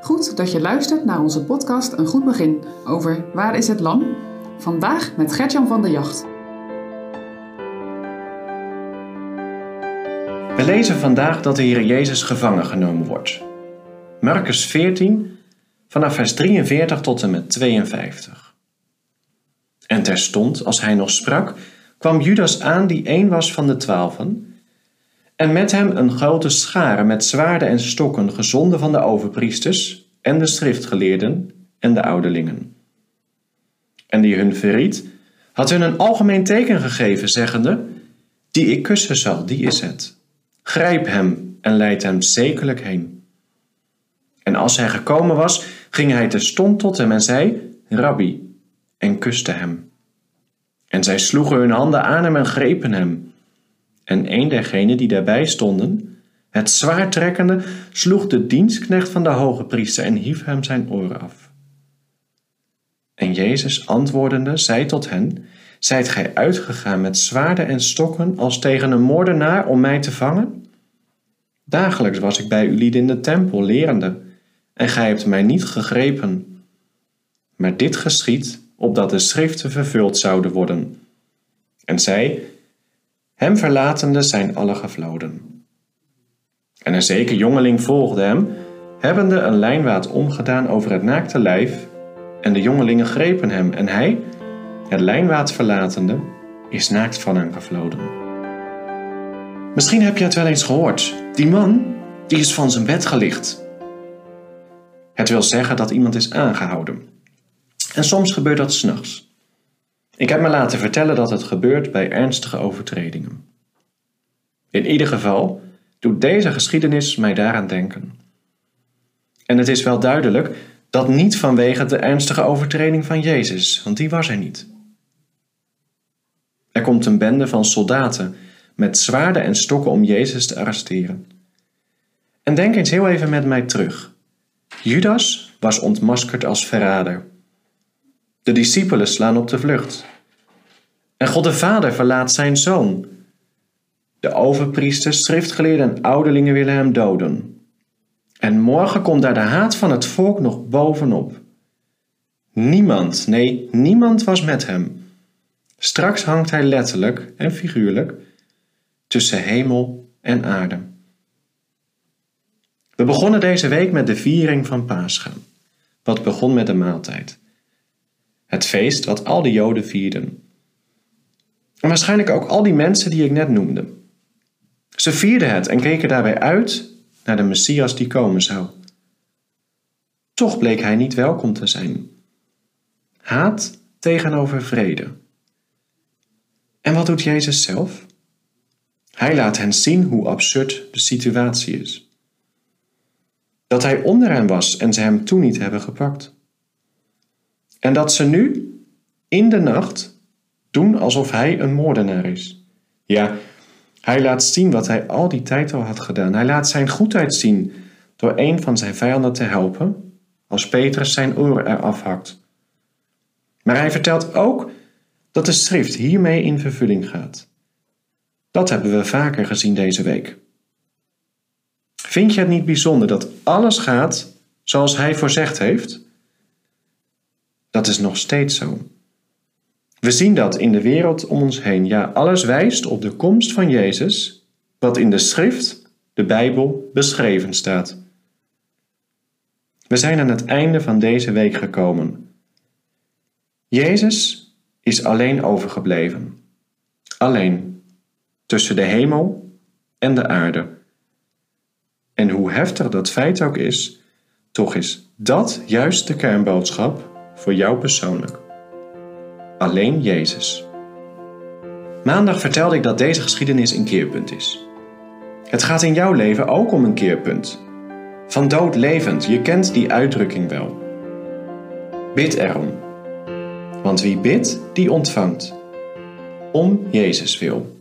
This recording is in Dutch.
Goed dat je luistert naar onze podcast Een Goed Begin over Waar is het Lam? Vandaag met Gertjan van der Jacht. We lezen vandaag dat de Heer Jezus gevangen genomen wordt. Marcus 14, vanaf vers 43 tot en met 52. En terstond, als hij nog sprak, kwam Judas aan die een was van de twaalfen en met hem een grote schare met zwaarden en stokken, gezonden van de overpriesters en de schriftgeleerden en de ouderlingen. En die hun verriet, had hun een algemeen teken gegeven, zeggende, die ik kussen zal, die is het. Grijp hem en leid hem zekerlijk heen. En als hij gekomen was, ging hij terstond tot hem en zei, Rabbi, en kuste hem. En zij sloegen hun handen aan hem en grepen hem. En een dergenen die daarbij stonden, het zwaard trekkende, sloeg de dienstknecht van de hoge priester en hief hem zijn oren af. En Jezus antwoordende, zei tot hen, Zijt gij uitgegaan met zwaarden en stokken als tegen een moordenaar om mij te vangen? Dagelijks was ik bij u in de tempel lerende, en gij hebt mij niet gegrepen. Maar dit geschiet, opdat de schriften vervuld zouden worden. En zij, hem verlatende zijn alle gevloden. En een zeker jongeling volgde hem, hebbende een lijnwaad omgedaan over het naakte lijf, en de jongelingen grepen hem, en hij, het lijnwaad verlatende, is naakt van hem gevloden. Misschien heb je het wel eens gehoord. Die man, die is van zijn bed gelicht. Het wil zeggen dat iemand is aangehouden. En soms gebeurt dat s'nachts. Ik heb me laten vertellen dat het gebeurt bij ernstige overtredingen. In ieder geval doet deze geschiedenis mij daaraan denken. En het is wel duidelijk dat niet vanwege de ernstige overtreding van Jezus, want die was er niet. Er komt een bende van soldaten met zwaarden en stokken om Jezus te arresteren. En denk eens heel even met mij terug. Judas was ontmaskerd als verrader. De discipelen slaan op de vlucht. En God de Vader verlaat zijn zoon. De overpriesters, schriftgeleerden en ouderlingen willen hem doden. En morgen komt daar de haat van het volk nog bovenop. Niemand, nee, niemand was met hem. Straks hangt hij letterlijk en figuurlijk tussen hemel en aarde. We begonnen deze week met de viering van Pascha, wat begon met de maaltijd. Het feest wat al de Joden vierden. En waarschijnlijk ook al die mensen die ik net noemde. Ze vierden het en keken daarbij uit naar de Messias die komen zou. Toch bleek hij niet welkom te zijn. Haat tegenover vrede. En wat doet Jezus zelf? Hij laat hen zien hoe absurd de situatie is. Dat hij onder hen was en ze hem toen niet hebben gepakt. En dat ze nu, in de nacht, doen alsof hij een moordenaar is. Ja, hij laat zien wat hij al die tijd al had gedaan. Hij laat zijn goedheid zien door een van zijn vijanden te helpen, als Petrus zijn oren eraf hakt. Maar hij vertelt ook dat de schrift hiermee in vervulling gaat. Dat hebben we vaker gezien deze week. Vind je het niet bijzonder dat alles gaat zoals hij voorzegd heeft? Dat is nog steeds zo. We zien dat in de wereld om ons heen. Ja, alles wijst op de komst van Jezus, wat in de schrift, de Bijbel, beschreven staat. We zijn aan het einde van deze week gekomen. Jezus is alleen overgebleven. Alleen tussen de hemel en de aarde. En hoe heftig dat feit ook is, toch is dat juist de kernboodschap voor jou persoonlijk alleen Jezus. Maandag vertelde ik dat deze geschiedenis een keerpunt is. Het gaat in jouw leven ook om een keerpunt. Van dood levend, je kent die uitdrukking wel. Bid erom. Want wie bidt, die ontvangt. Om Jezus wil.